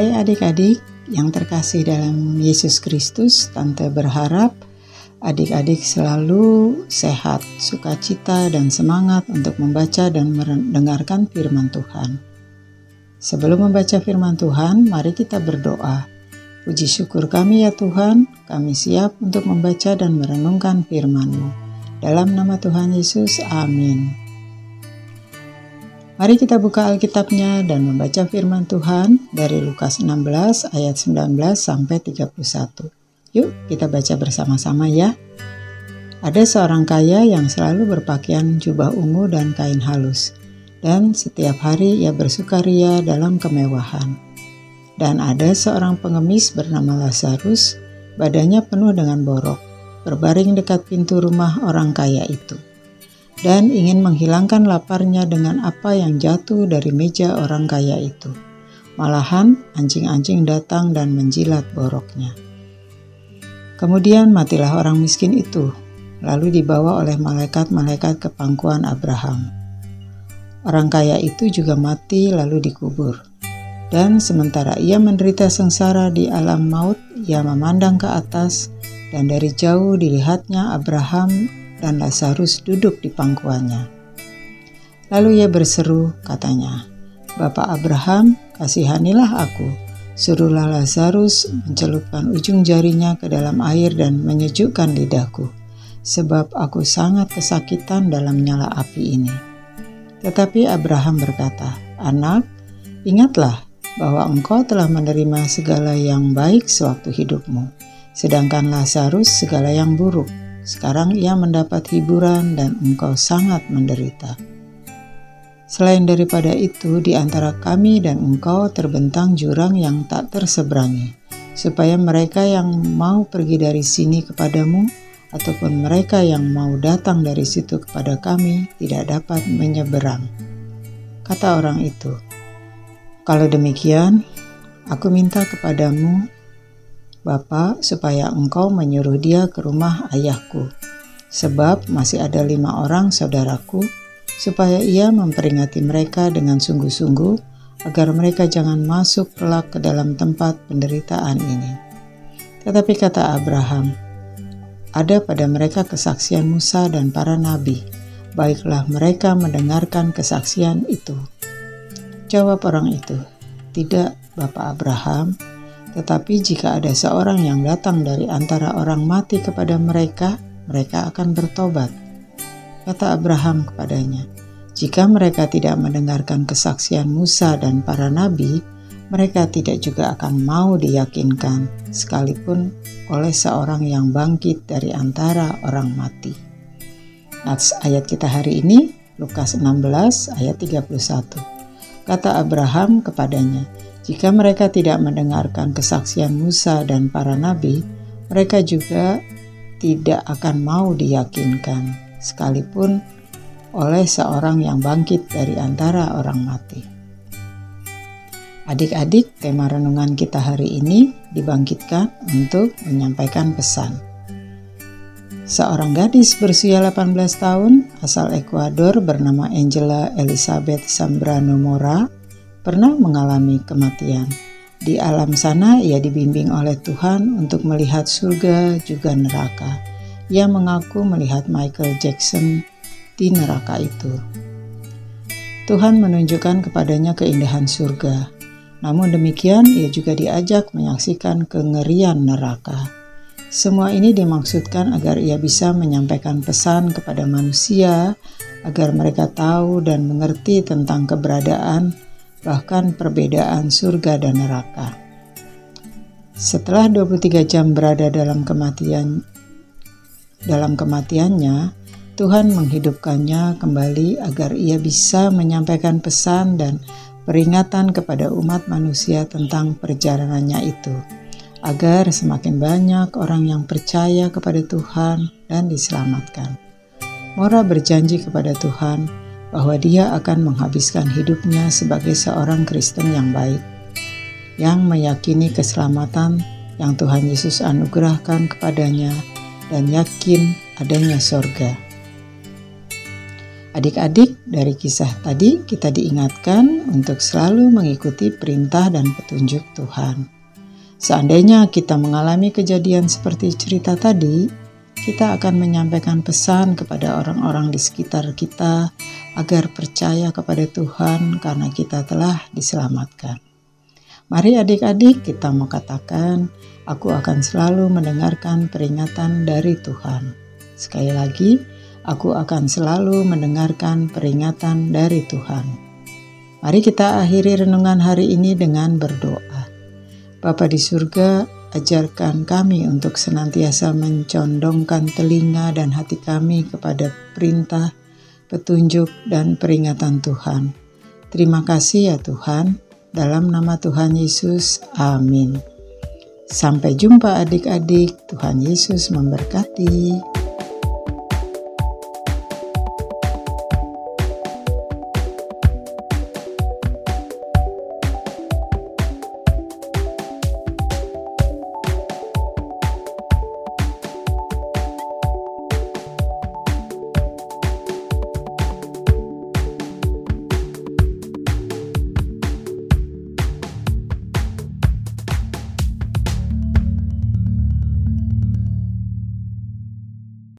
Hai adik-adik yang terkasih dalam Yesus Kristus, Tante berharap adik-adik selalu sehat, sukacita, dan semangat untuk membaca dan mendengarkan firman Tuhan. Sebelum membaca firman Tuhan, mari kita berdoa. Puji syukur kami ya Tuhan, kami siap untuk membaca dan merenungkan firman-Mu. Dalam nama Tuhan Yesus, amin. Mari kita buka Alkitabnya dan membaca firman Tuhan dari Lukas 16 ayat 19 sampai 31. Yuk kita baca bersama-sama ya. Ada seorang kaya yang selalu berpakaian jubah ungu dan kain halus, dan setiap hari ia bersukaria dalam kemewahan. Dan ada seorang pengemis bernama Lazarus, badannya penuh dengan borok, berbaring dekat pintu rumah orang kaya itu dan ingin menghilangkan laparnya dengan apa yang jatuh dari meja orang kaya itu. Malahan, anjing-anjing datang dan menjilat boroknya. Kemudian matilah orang miskin itu, lalu dibawa oleh malaikat-malaikat ke pangkuan Abraham. Orang kaya itu juga mati lalu dikubur. Dan sementara ia menderita sengsara di alam maut, ia memandang ke atas, dan dari jauh dilihatnya Abraham dan Lazarus duduk di pangkuannya. Lalu ia berseru, katanya, Bapak Abraham, kasihanilah aku. Suruhlah Lazarus mencelupkan ujung jarinya ke dalam air dan menyejukkan lidahku, sebab aku sangat kesakitan dalam nyala api ini. Tetapi Abraham berkata, Anak, ingatlah bahwa engkau telah menerima segala yang baik sewaktu hidupmu, sedangkan Lazarus segala yang buruk. Sekarang ia mendapat hiburan dan engkau sangat menderita. Selain daripada itu, di antara kami dan engkau terbentang jurang yang tak terseberangi, supaya mereka yang mau pergi dari sini kepadamu, ataupun mereka yang mau datang dari situ kepada kami, tidak dapat menyeberang. Kata orang itu, "Kalau demikian, aku minta kepadamu Bapak, supaya engkau menyuruh dia ke rumah ayahku. Sebab masih ada lima orang saudaraku, supaya ia memperingati mereka dengan sungguh-sungguh, agar mereka jangan masuk kelak ke dalam tempat penderitaan ini. Tetapi kata Abraham, ada pada mereka kesaksian Musa dan para nabi, baiklah mereka mendengarkan kesaksian itu. Jawab orang itu, tidak Bapak Abraham, tetapi jika ada seorang yang datang dari antara orang mati kepada mereka, mereka akan bertobat. Kata Abraham kepadanya, "Jika mereka tidak mendengarkan kesaksian Musa dan para nabi, mereka tidak juga akan mau diyakinkan, sekalipun oleh seorang yang bangkit dari antara orang mati." Nats ayat kita hari ini Lukas 16 ayat 31. Kata Abraham kepadanya, jika mereka tidak mendengarkan kesaksian Musa dan para nabi, mereka juga tidak akan mau diyakinkan, sekalipun oleh seorang yang bangkit dari antara orang mati. Adik-adik, tema renungan kita hari ini dibangkitkan untuk menyampaikan pesan. Seorang gadis berusia 18 tahun asal Ekuador bernama Angela Elizabeth Zambrano Mora pernah mengalami kematian. Di alam sana ia dibimbing oleh Tuhan untuk melihat surga juga neraka. Ia mengaku melihat Michael Jackson di neraka itu. Tuhan menunjukkan kepadanya keindahan surga. Namun demikian, ia juga diajak menyaksikan kengerian neraka. Semua ini dimaksudkan agar ia bisa menyampaikan pesan kepada manusia agar mereka tahu dan mengerti tentang keberadaan bahkan perbedaan surga dan neraka. Setelah 23 jam berada dalam kematian dalam kematiannya, Tuhan menghidupkannya kembali agar ia bisa menyampaikan pesan dan peringatan kepada umat manusia tentang perjalanannya itu, agar semakin banyak orang yang percaya kepada Tuhan dan diselamatkan. Mora berjanji kepada Tuhan bahwa dia akan menghabiskan hidupnya sebagai seorang Kristen yang baik, yang meyakini keselamatan yang Tuhan Yesus anugerahkan kepadanya dan yakin adanya sorga. Adik-adik, dari kisah tadi kita diingatkan untuk selalu mengikuti perintah dan petunjuk Tuhan. Seandainya kita mengalami kejadian seperti cerita tadi, kita akan menyampaikan pesan kepada orang-orang di sekitar kita agar percaya kepada Tuhan karena kita telah diselamatkan. Mari adik-adik kita mau katakan, aku akan selalu mendengarkan peringatan dari Tuhan. Sekali lagi, aku akan selalu mendengarkan peringatan dari Tuhan. Mari kita akhiri renungan hari ini dengan berdoa. Bapa di surga, ajarkan kami untuk senantiasa mencondongkan telinga dan hati kami kepada perintah, petunjuk, dan peringatan Tuhan. Terima kasih ya Tuhan. Dalam nama Tuhan Yesus, amin. Sampai jumpa adik-adik. Tuhan Yesus memberkati.